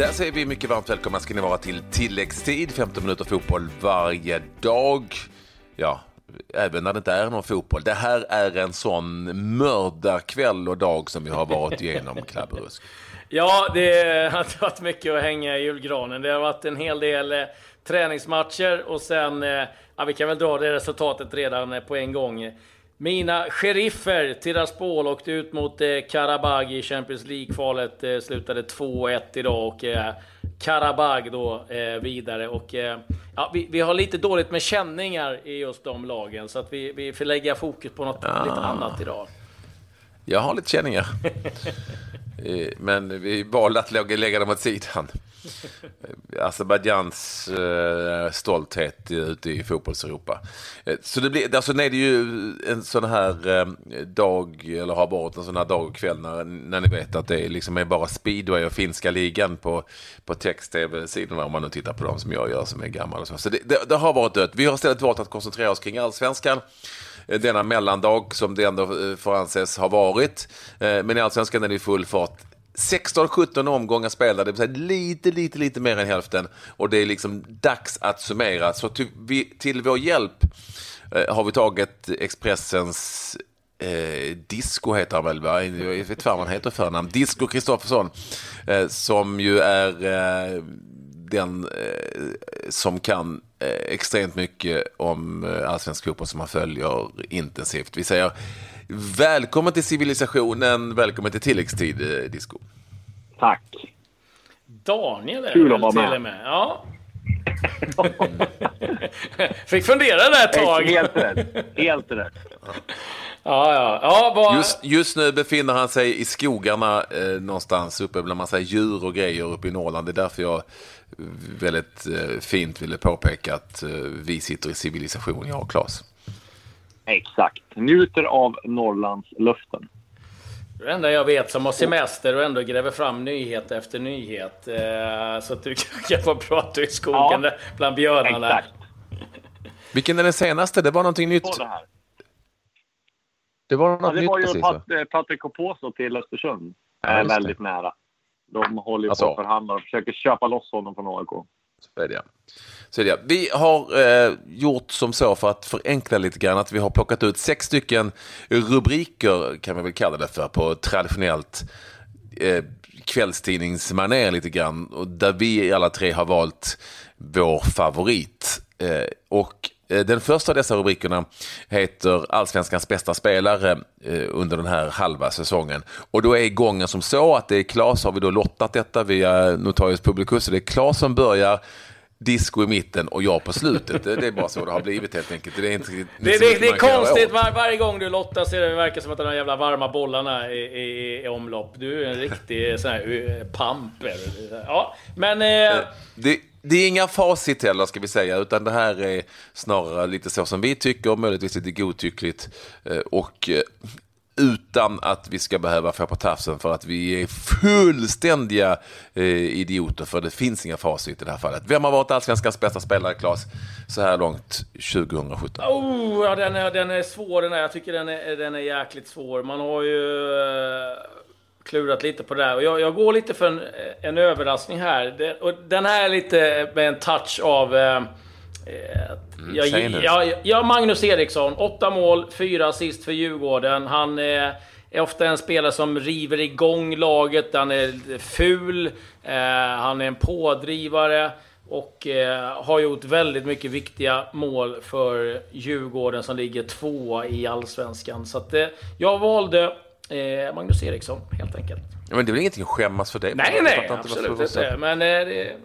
Där säger vi mycket varmt välkomna ska ni vara till tilläggstid, 15 minuter fotboll varje dag. Ja, även när det inte är någon fotboll. Det här är en sån mördarkväll och dag som vi har varit igenom, Klabberusk. Ja, det har varit mycket att hänga i julgranen. Det har varit en hel del eh, träningsmatcher och sen, eh, ja, vi kan väl dra det resultatet redan eh, på en gång. Mina sheriffer, Tiraspol, åkte ut mot eh, Karabag i Champions League-kvalet. Eh, slutade 2-1 idag och eh, Karabag då eh, vidare. Och, eh, ja, vi, vi, har lite dåligt med känningar i just de lagen, så att vi, vi får lägga fokus på något ja. lite annat idag. Jag har lite känningar. Eh, men vi valde att lägga dem åt sidan. Azerbajdzjans eh, stolthet ute i fotbollseuropa. Eh, så det blir, alltså nej, det är ju en sån här eh, dag, eller har varit en sån här dag och kväll när, när ni vet att det liksom är bara speedway och finska ligan på, på text-tv-sidorna om man nu tittar på dem som jag gör som är gammal. Och så så det, det, det har varit dött. Vi har istället valt att koncentrera oss kring allsvenskan eh, denna mellandag som det ändå eh, får anses ha varit. Eh, men i allsvenskan är det full fart 16-17 omgångar spelade, det vill säga lite, lite, lite mer än hälften. Och det är liksom dags att summera. Så till, vi, till vår hjälp eh, har vi tagit Expressens eh, Disco heter han väl, va? jag vet inte vad han heter förnamn. Disco Kristoffersson, eh, som ju är eh, den eh, som kan eh, extremt mycket om eh, allsvensk fotboll som man följer intensivt. Vi säger Välkommen till civilisationen, välkommen till tilläggstid, eh, Disco. Tack. Daniel är Kul att vara med. med. Ja. Fick fundera där ett tag. Helt rätt. Helt rätt. Ja, ja. ja vad... just, just nu befinner han sig i skogarna eh, någonstans uppe bland massa djur och grejer uppe i Norrland. Det är därför jag väldigt eh, fint ville påpeka att eh, vi sitter i civilisation, jag och Claes. Exakt. Njuter av Norrlandsluften. Det enda jag vet som har semester och ändå gräver fram nyhet efter nyhet. Eh, så att du kan få prata i skogen ja, bland björnarna. Exakt. Vilken är den senaste? Det var någonting nytt. Det, det var något ja, det nytt var ju precis, Pat eh, Patrik Oposo till Östersund. Ja, väldigt det. nära. De håller ju alltså. på och förhandlar och försöker köpa loss honom från AIK. Så är det. Så är det. Vi har eh, gjort som så för att förenkla lite grann att vi har plockat ut sex stycken rubriker kan vi väl kalla det för på traditionellt eh, kvällstidningsmanér lite grann och där vi alla tre har valt vår favorit. Eh, och den första av dessa rubrikerna heter Allsvenskans bästa spelare eh, under den här halva säsongen. Och då är gången som så att det är Klas, har vi då lottat detta via Notarius Publicus, så det är Klas som börjar disco i mitten och jag på slutet. Det är bara så det har blivit helt enkelt. Det är, inte, det, det, det, är konstigt, var, varje gång du lottar så det verkar som att de jävla varma bollarna är i, i, omlopp. Du är en riktig sån här eh, pamp. Ja, men... Eh... eh det, det är inga facit heller ska vi säga, utan det här är snarare lite så som vi tycker, möjligtvis lite godtyckligt. Eh, och eh, utan att vi ska behöva få på tafsen för att vi är fullständiga eh, idioter för det finns inga facit i det här fallet. Vem har varit allsvenskans bästa spelare, Claes, så här långt 2017? Oh, ja, den, är, den är svår den här. Jag tycker den är, den är jäkligt svår. Man har ju klurat lite på det där. Och jag, jag går lite för en, en överraskning här. Det, och den här är lite med en touch av eh, Mm, jag, jag, jag, Magnus Eriksson, åtta mål, fyra assist för Djurgården. Han är, är ofta en spelare som river igång laget. Han är ful, eh, han är en pådrivare och eh, har gjort väldigt mycket viktiga mål för Djurgården som ligger tvåa i Allsvenskan. Så att, eh, jag valde eh, Magnus Eriksson, helt enkelt. Ja, men det är väl ingenting att skämmas för det? Nej, nej, absolut inte. Men eh, det,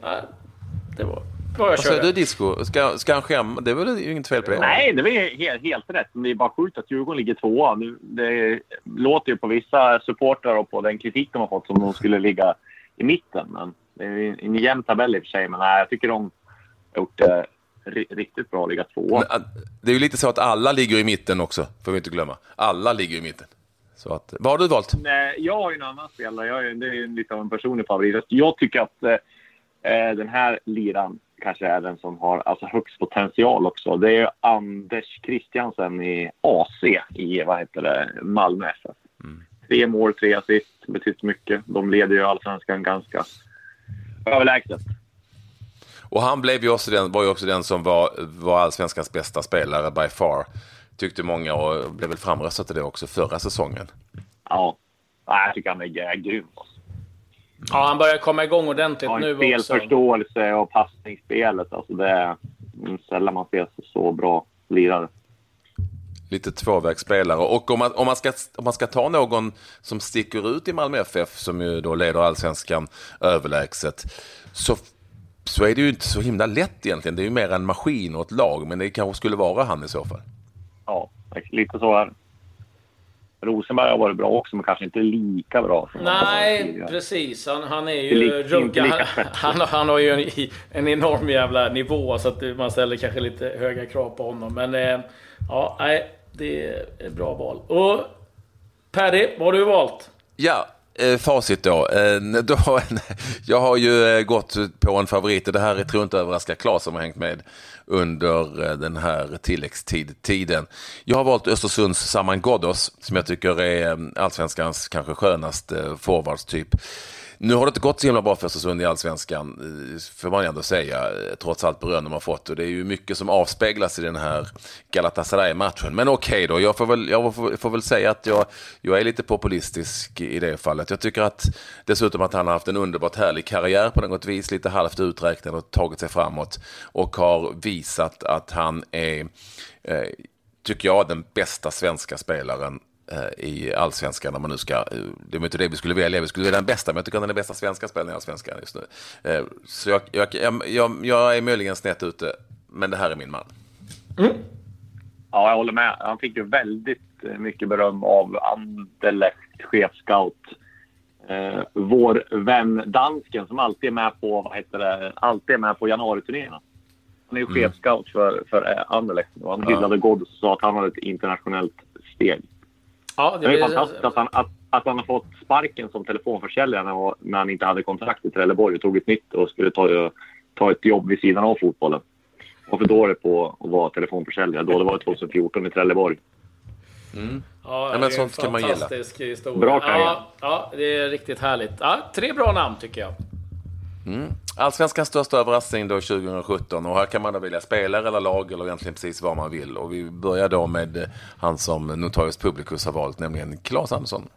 det var vad säger du Disco? Ska, ska han skämma? Det är väl inget fel på det? Nej, det är helt, helt rätt. Men det är bara sjukt att Djurgården ligger tvåa. Det låter ju på vissa supportrar och på den kritik de har fått som de skulle ligga i mitten. Men det är en jämn tabell i och för sig. Men nej, jag tycker de har gjort det riktigt bra att ligga tvåa. Men, äh, det är ju lite så att alla ligger i mitten också, får vi inte glömma. Alla ligger i mitten. Så att, vad har du valt? Nej, jag har ju en annan spelare. Jag är, det är lite av en personlig favorit. Jag tycker att eh, den här liran kanske är den som har alltså, högst potential också. Det är Anders Christiansen i AC i vad heter det, Malmö FF. Mm. Tre mål, tre assist, betytt mycket. De leder ju allsvenskan ganska Överlägset. Och han blev ju också den, var ju också den som var, var allsvenskans bästa spelare by far. Tyckte många och blev väl framröstad till det också förra säsongen. Ja, jag tycker han är grym. Ja, han börjar komma igång ordentligt ja, nu också. Spelförståelse och passningsspelet. Alltså det är sällan man ser så bra lirare. Lite tvåvägsspelare. Och om man, om, man ska, om man ska ta någon som sticker ut i Malmö FF, som ju då leder allsvenskan överlägset, så, så är det ju inte så himla lätt egentligen. Det är ju mer en maskin och ett lag, men det kanske skulle vara han i så fall. Lite så är det. Rosenberg har varit bra också, men kanske inte lika bra. Som Nej, precis. Han, han är ju ruggig. Han, han, han, har ju en, en, enorm jävla nivå, så att man ställer kanske lite höga krav på honom. Men eh, ja, nej, det är ett bra val. Och Paddy, vad har du valt? Ja, Eh, facit då. Eh, då. Jag har ju eh, gått på en favorit och det här tror jag inte överraskar Claes som har hängt med under eh, den här tilläggstiden. Jag har valt Östersunds Saman Ghoddos som jag tycker är eh, allsvenskans kanske skönaste eh, forwardstyp. Nu har det inte gått så himla bra för Östersund i allsvenskan, eh, får man ändå säga, eh, trots allt beröm de har fått. Och det är ju mycket som avspeglas i den här Galatasaray-matchen. Men okej okay då, jag, får väl, jag får, får, väl säga att jag, jag är lite populistisk i det fallet. Jag tycker att dessutom att han har haft en underbart härlig karriär på något vis, lite halvt uträknad och tagit sig framåt. Och har visat att han är, eh, tycker jag, den bästa svenska spelaren i allsvenskan när man nu ska, eh, det var inte det vi skulle välja, vi skulle välja den bästa, men jag tycker att den är bästa svenska spelaren i allsvenskan just nu. Eh, så jag, jag, jag, jag är möjligen snett ute, men det här är min man. Mm. Ja, jag håller med. Han fick ju väldigt mycket beröm av Anderlecht chefscout. Eh, vår vän dansken som alltid är med på, vad heter det, alltid är med på januariturnéerna. Han är ju mm. chefscout för, för Anderlecht och han hyllade ja. God och sa att han hade ett internationellt steg. Ja, det, det är fantastiskt att han, att, att han har fått sparken som telefonförsäljare när, när han inte hade kontrakt i Trelleborg och tog ett nytt och skulle ta, ta ett jobb vid sidan av fotbollen. var för dålig på att vara telefonförsäljare då. Det var 2014 i Trelleborg. Mm. Ja, ja, men sånt ska man gilla. Historia. Bra karriär. Ja, ja, det är riktigt härligt. Ja, tre bra namn tycker jag. Mm. Allsvenskans största överraskning då 2017 och här kan man då välja spelare eller lag eller egentligen precis vad man vill. Och vi börjar då med eh, han som Notarius Publicus har valt, nämligen Claes Andersson.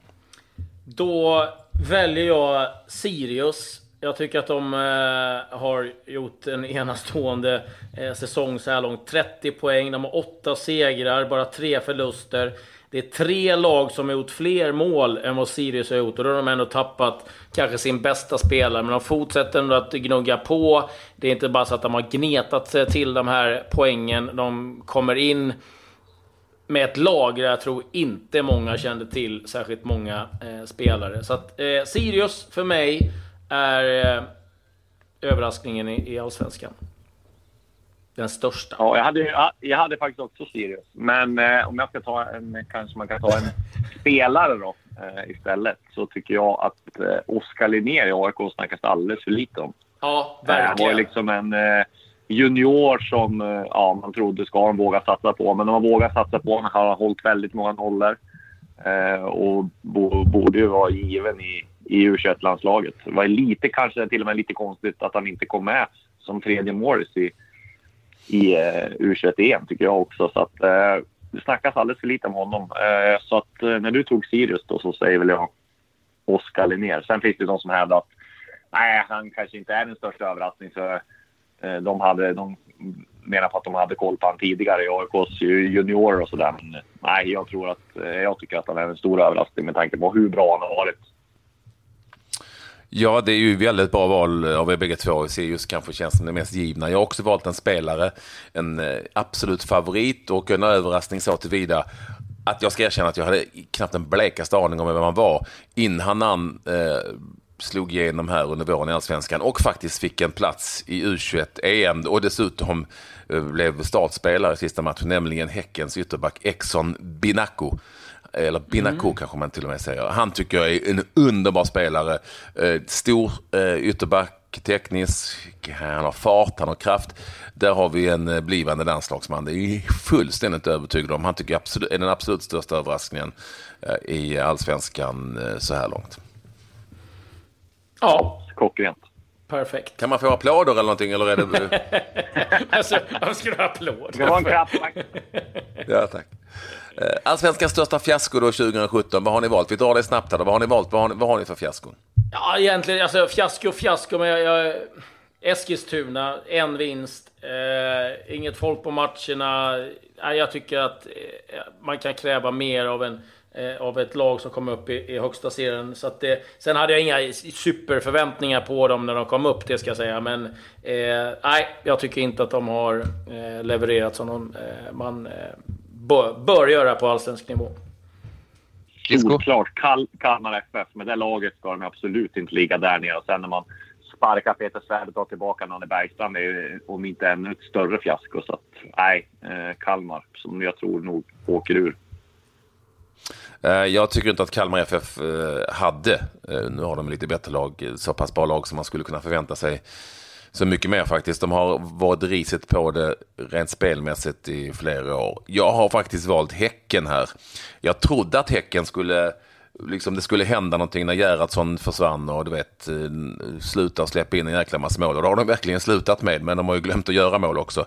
Då väljer jag Sirius. Jag tycker att de eh, har gjort en enastående eh, säsong så här långt. 30 poäng, de har 8 segrar, bara 3 förluster. Det är tre lag som har gjort fler mål än vad Sirius har gjort och då har de ändå tappat kanske sin bästa spelare. Men de fortsätter ändå att gnugga på. Det är inte bara så att de har gnetat sig till de här poängen. De kommer in med ett lag där jag tror inte många kände till särskilt många eh, spelare. Så att eh, Sirius för mig är eh, överraskningen i, i Allsvenskan. Den största. Ja, jag hade, jag hade faktiskt också Sirius. Men eh, om jag ska ta en, kanske man kan ta en spelare då eh, istället, så tycker jag att eh, Oskar Linnér i AIK snackas alldeles för lite om. Ja, verkligen. Han var liksom en eh, junior som eh, ja, man trodde ska de våga satsa på. Men de har vågat satsa på honom. Han har hållit väldigt många nollor. Eh, och bo, borde ju vara given i, i U21-landslaget. Det var lite, kanske till och med lite konstigt att han inte kom med som tredje målis i i eh, U21-EM tycker jag också. Så att, eh, det snackas alldeles för lite om honom. Eh, så att eh, när du tog Sirius då så säger väl jag Oskar Linnér. Sen finns det de som hävdar att nej, han kanske inte är den största överraskningen. För, eh, de, hade, de menar på att de hade koll på honom tidigare i AIKs juniorer och sådär. Men nej, jag tror att eh, jag tycker att han är en stor överraskning med tanke på hur bra han har varit. Ja, det är ju väldigt bra val av er bägge två. Sirius kanske känns som det mest givna. Jag har också valt en spelare, en eh, absolut favorit och en överraskning så tillvida att jag ska erkänna att jag hade knappt en blekaste aning om vem han var innan han eh, slog igenom här under våren i Allsvenskan och faktiskt fick en plats i U21 EM och dessutom eh, blev startspelare i sista matchen, nämligen Häckens ytterback Exxon Binako eller Binaku mm. kanske man till och med säger. Han tycker jag är en underbar spelare. Eh, stor eh, ytterback, teknisk, han har fart, han har kraft. Där har vi en eh, blivande landslagsman. Det är fullständigt övertygad om. Han tycker jag absolut, är den absolut största överraskningen i allsvenskan så här långt. Ja, klockrent. Perfekt. Kan man få applåder eller någonting? Eller är det... alltså, varför ska du ha applåd? Det var en klapp. ja, tack. Eh, Allsvenskans största fiasko då 2017, vad har ni valt? Vi drar det snabbt här då. Vad har ni valt? Vad har ni, vad har ni för fiaskon? Ja, egentligen, alltså fiasko fiasko, men jag, jag, Eskilstuna, en vinst, eh, inget folk på matcherna. Eh, jag tycker att eh, man kan kräva mer av, en, eh, av ett lag som kommer upp i, i högsta serien. Så att det, sen hade jag inga superförväntningar på dem när de kom upp, det ska jag säga. Men eh, nej, jag tycker inte att de har eh, levererat som de, eh, man eh, bör, bör göra på allsvensk nivå. Solklart Kal Kalmar FF. Med det laget ska de absolut inte ligga där nere. Och sen när man sparkar Peter Svärd och tar tillbaka Nanne Bergstrand är ju om inte ännu ett större fiasko. Så att, nej, eh, Kalmar som jag tror nog åker ur. Eh, jag tycker inte att Kalmar FF eh, hade, nu har de lite bättre lag, så pass bra lag som man skulle kunna förvänta sig så mycket mer faktiskt. De har varit riset på det rent spelmässigt i flera år. Jag har faktiskt valt Häcken här. Jag trodde att Häcken skulle liksom det skulle hända någonting när Gerhardsson försvann och du vet eh, sluta släppa in en jäkla massa mål. Och det har de verkligen slutat med, men de har ju glömt att göra mål också.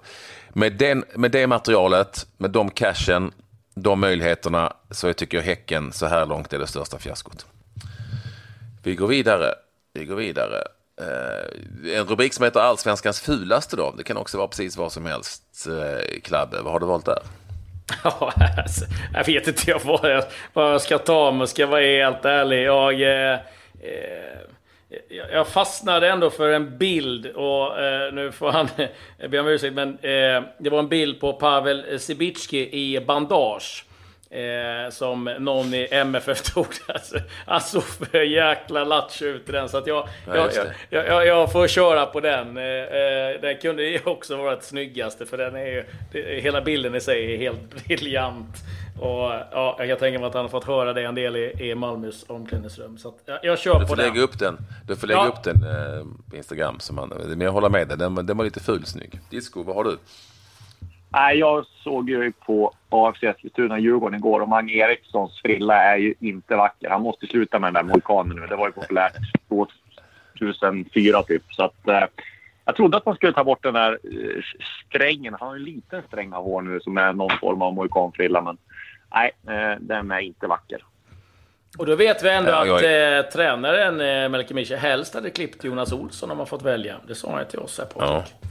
Med, den, med det materialet, med de cashen, de möjligheterna, så tycker jag Häcken så här långt är det största fiaskot. Vi går vidare. Vi går vidare. Eh, en rubrik som heter Allsvenskans fulaste då. Det kan också vara precis vad som helst. Eh, Klabbe, vad har du valt där? Ja, alltså, jag vet inte jag vad, jag, vad jag ska ta men ska jag vara helt ärlig. Jag, eh, eh, jag fastnade ändå för en bild och eh, nu får han eh, be om ursäkt men eh, det var en bild på Pavel Sibicki i bandage. Eh, som någon i MFF tog. Alltså, alltså för jäkla i den. Så att jag, ja, jag, jag, jag, jag, får köra på den. Eh, eh den kunde ju också vara det snyggaste. För den är ju, det, hela bilden i sig är helt briljant. Och ja, jag kan tänka mig att han har fått höra det en del i, i Malmös omklädningsrum. Så att, jag, kör du får på lägga den. Upp den. Du får lägga ja. upp den eh, på Instagram. Som man, men jag håller med dig, den, den var lite fulsnygg. Disco, vad har du? Nej, jag såg ju på AFC Eskilstuna-Djurgården igår och Mange Erikssons frilla är ju inte vacker. Han måste sluta med den där mohikanen nu. Det var ju populärt 2004 typ. Så att, eh, jag trodde att man skulle ta bort den där eh, strängen. Han har en liten sträng av hår nu som är någon form av mohikanfrilla. Men nej, eh, den är inte vacker. Och då vet vi ändå ja, att eh, tränaren eh, Melker Mischa helst hade klippt Jonas Olsson om han fått välja. Det sa han till oss här Patrik. Ja.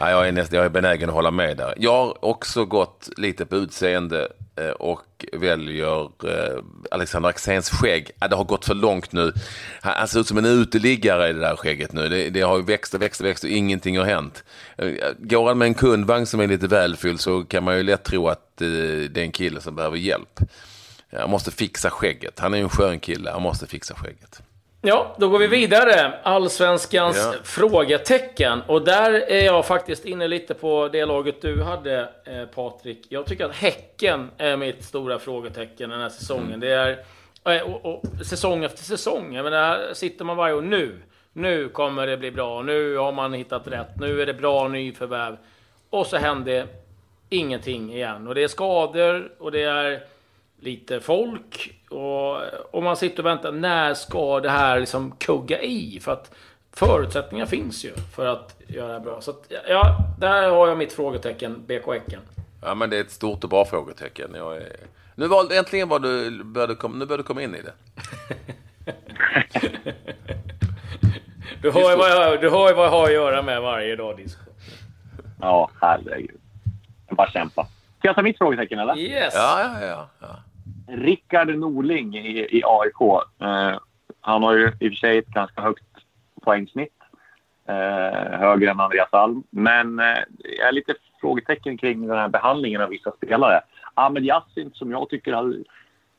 Ja, jag, är näst, jag är benägen att hålla med där. Jag har också gått lite på utseende eh, och väljer eh, Alexander Axéns skägg. Det har gått för långt nu. Han ser ut som en uteliggare i det där skägget nu. Det, det har växt och växt och växt och ingenting har hänt. Eh, går han med en kundvagn som är lite välfylld så kan man ju lätt tro att det är en kille som behöver hjälp. Han måste fixa skägget. Han är ju en skön kille. Han måste fixa skägget. Ja, då går vi vidare. Allsvenskans ja. frågetecken. Och där är jag faktiskt inne lite på det laget du hade, eh, Patrik. Jag tycker att Häcken är mitt stora frågetecken den här säsongen. Mm. Det är eh, och, och, säsong efter säsong. Jag menar, här sitter man varje år nu. Nu kommer det bli bra. Nu har man hittat rätt. Nu är det bra nyförvärv. Och så händer ingenting igen. Och det är skador och det är lite folk. Och, och man sitter och väntar, när ska det här liksom kugga i? För att förutsättningar finns ju för att göra det bra. Så att, ja, där har jag mitt frågetecken, BK Häcken. Ja, men det är ett stort och bra frågetecken. Jag är... Nu var, äntligen var du, började, kom, nu började du komma in i det. du, hör ju vad jag, du hör vad jag har att göra med varje dag, Disco. Ja, herregud. Bara kämpa. Ska jag ta mitt frågetecken, eller? Yes! Ja, ja, ja. ja. Rickard Norling i, i AIK. Eh, han har ju i och för sig ett ganska högt poängsnitt. Eh, högre än Andreas Alm. Men eh, jag är lite frågetecken kring den här behandlingen av vissa spelare. Ahmed Yassin som jag tycker hade,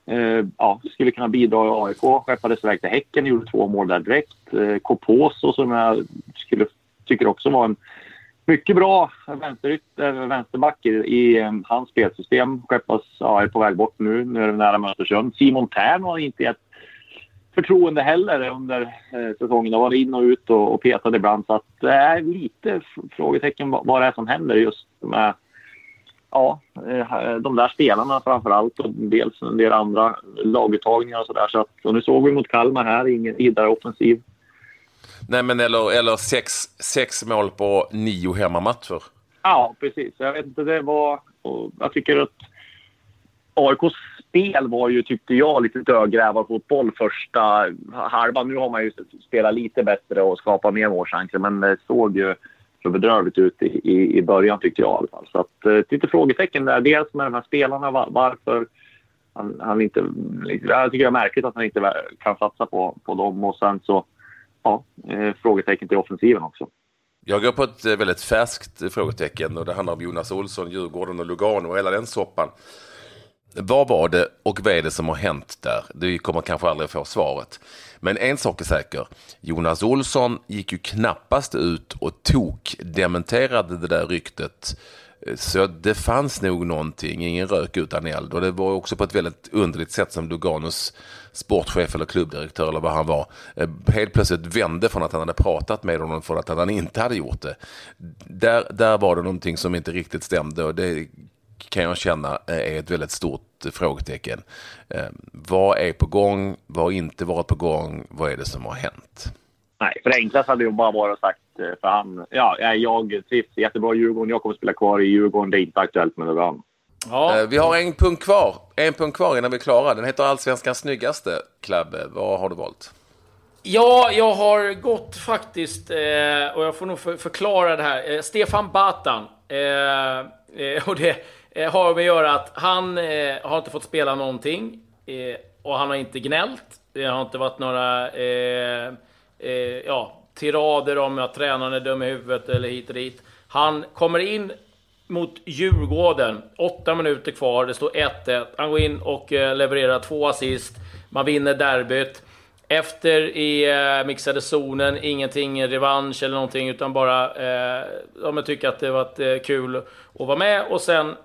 eh, ja, skulle kunna bidra i AIK. Skeppades iväg till Häcken, gjorde två mål där direkt. Eh, Koposo som jag skulle, tycker också var en mycket bra vänsterytter, eh, vänsterback i, i eh, hans spelsystem. Skeppas, ja, är på väg bort nu. Nu är det nära med Östersund. Simon Tern har inte gett förtroende heller under eh, säsongen. Har varit in och ut och, och petat ibland. Så att det är lite frågetecken vad, vad det är som händer just med ja, eh, de där spelarna framför allt och dels en del andra laguttagningar och sådär. Så att, och nu såg vi mot Kalmar här, ingen vidare offensiv Nej, men eller, eller sex, sex mål på nio hemmamatcher. Ja, precis. Jag vet inte, det var... Jag tycker att AIKs spel var ju, tyckte jag, lite dödgrävarfotboll första halvan. Nu har man ju spelat lite bättre och skapat mer målchanser, men det såg ju så bedrövligt ut i, i, i början tyckte jag i alla fall. Så att, eh, lite frågetecken där. Dels med de här spelarna, var, varför han, han inte... Jag tycker det är märkligt att han inte kan satsa på, på dem och sen så, ja, eh, frågetecken till offensiven också. Jag går på ett eh, väldigt färskt frågetecken och det handlar om Jonas Olsson, Djurgården och Lugano och hela den soppan. Vad var det och vad är det som har hänt där? Du kommer kanske aldrig få svaret. Men en sak är säker. Jonas Olsson gick ju knappast ut och tok dementerade det där ryktet. Eh, så det fanns nog någonting, ingen rök utan eld. Och det var också på ett väldigt underligt sätt som Luganos sportchef eller klubbdirektör eller vad han var eh, helt plötsligt vände från att han hade pratat med honom för att han inte hade gjort det. Där, där var det någonting som inte riktigt stämde och det kan jag känna eh, är ett väldigt stort frågetecken. Eh, vad är på gång? Vad har inte varit på gång? Vad är det som har hänt? Nej, för enklast hade ju bara varit sagt för han. Ja, jag trivs jättebra i Djurgården. Jag kommer att spela kvar i Djurgården. Det är inte aktuellt med någon Ja. Eh, vi har en punkt kvar. En punkt kvar innan vi är klara. Den heter Allsvenskans snyggaste klubb. Vad har du valt? Ja, jag har gått faktiskt, och jag får nog förklara det här. Stefan Batan. och det, eh, har med att göra att han eh, har inte fått spela någonting. Eh, och han har inte gnällt. Det har inte varit några eh, eh, ja, tirader om att tränaren är dum i huvudet eller hit och dit. Han kommer in mot Djurgården. Åtta minuter kvar, det står 1-1. Han går in och eh, levererar två assist. Man vinner derbyt. Efter i eh, mixade zonen, ingenting revansch eller någonting, utan bara eh, de tycker att det varit eh, kul att vara med. Och sen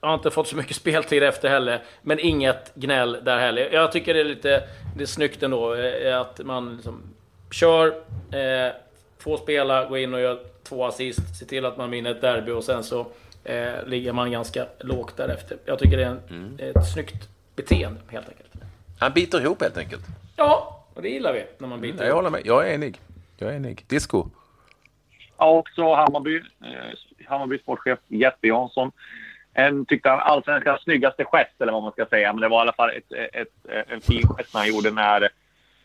jag har inte fått så mycket speltid efter heller, men inget gnäll där heller. Jag tycker det är lite det är snyggt ändå eh, att man liksom kör, eh, får spela, gå in och gör två assist, se till att man vinner ett derby och sen så eh, ligger man ganska lågt därefter. Jag tycker det är en, mm. ett snyggt beteende helt enkelt. Han biter ihop helt enkelt. Ja, och det gillar vi när man biter mm, Jag håller med. Jag är enig. Jag är enig. Disco. Ja, också Hammarby. Eh, Hammarby sportchef Jeppe Jansson en, tyckte han, allsvenskans snyggaste gest, eller vad man ska säga. Men det var i alla fall ett, ett, ett, en fin gest han gjorde när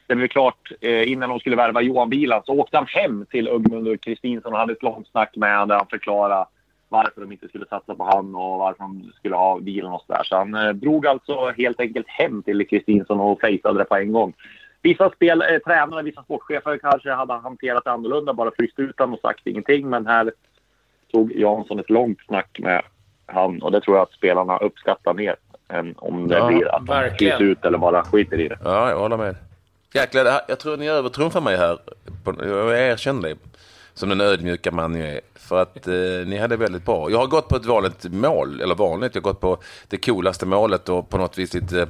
det blev klart eh, innan de skulle värva Johan Bilan. Så åkte han hem till Ugmundur Kristinsson och hade ett långt snack med honom där han förklarade varför de inte skulle satsa på han och varför de skulle ha bilen och sådär. Så han eh, drog alltså helt enkelt hem till Kristinsson och fejsade det på en gång. Vissa spel, eh, tränare, vissa sportchefer kanske hade hanterat det annorlunda, bara fryst ut och sagt ingenting. Men här tog Jansson ett långt snack med han. Och det tror jag att spelarna uppskattar mer än om det ja, blir att de ut eller bara skiter i det. Ja, jag håller med. Jäklar, jag tror ni övertrumfar mig här. Jag erkänner det. Som den ödmjuka man jag är. För att eh, ni hade väldigt bra. Jag har gått på ett vanligt mål, eller vanligt. Jag har gått på det coolaste målet och på något vis lite eh,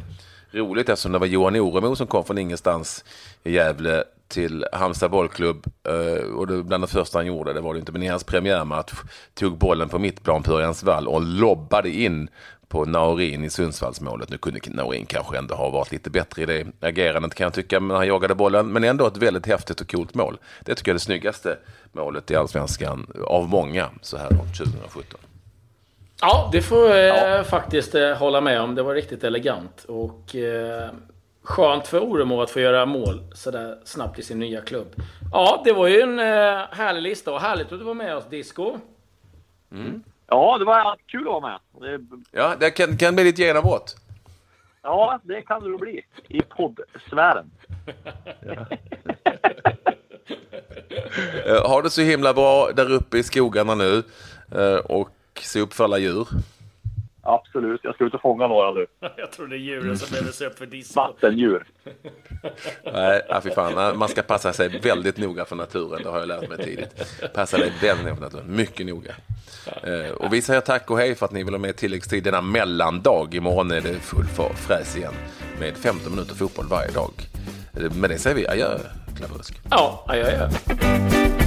roligt eftersom det var Johan Oremo som kom från ingenstans i Gävle till Halmstad bollklubb eh, och det, bland det första han gjorde, det var det inte, men i hans premiärmatch tog bollen på mittplan på Örjans vall och lobbade in på Naurin i Sundsvallsmålet. Nu kunde Naurin kanske ändå ha varit lite bättre i det agerandet kan jag tycka när han jagade bollen, men ändå ett väldigt häftigt och coolt mål. Det tycker jag är det snyggaste målet i allsvenskan av många så här långt 2017. Ja, det får jag ja. faktiskt eh, hålla med om. Det var riktigt elegant och eh, skönt för Oremo att få göra mål sådär snabbt i sin nya klubb. Ja, det var ju en eh, härlig lista och härligt att du var med oss, Disco. Mm. Ja, det var kul att vara med. Det... Ja, det kan, kan bli ditt genombrott. Ja, det kan det bli. I poddsfären. Eh, ha det så himla bra där uppe i skogarna nu. Eh, och se upp för alla djur. Absolut, jag ska ut och fånga några nu. jag tror det är djuren som behöver se upp för disco. Vattendjur. Nej, fy fan. Man ska passa sig väldigt noga för naturen, det har jag lärt mig tidigt. Passa dig väldigt noga för naturen, mycket noga. Eh, och vi säger tack och hej för att ni vill ha med tilläggstid denna mellandag. Imorgon är det full fräs igen med 15 minuter fotboll varje dag. Eh, med det säger vi adjö, Klavusk. Ja, adjö, adjö.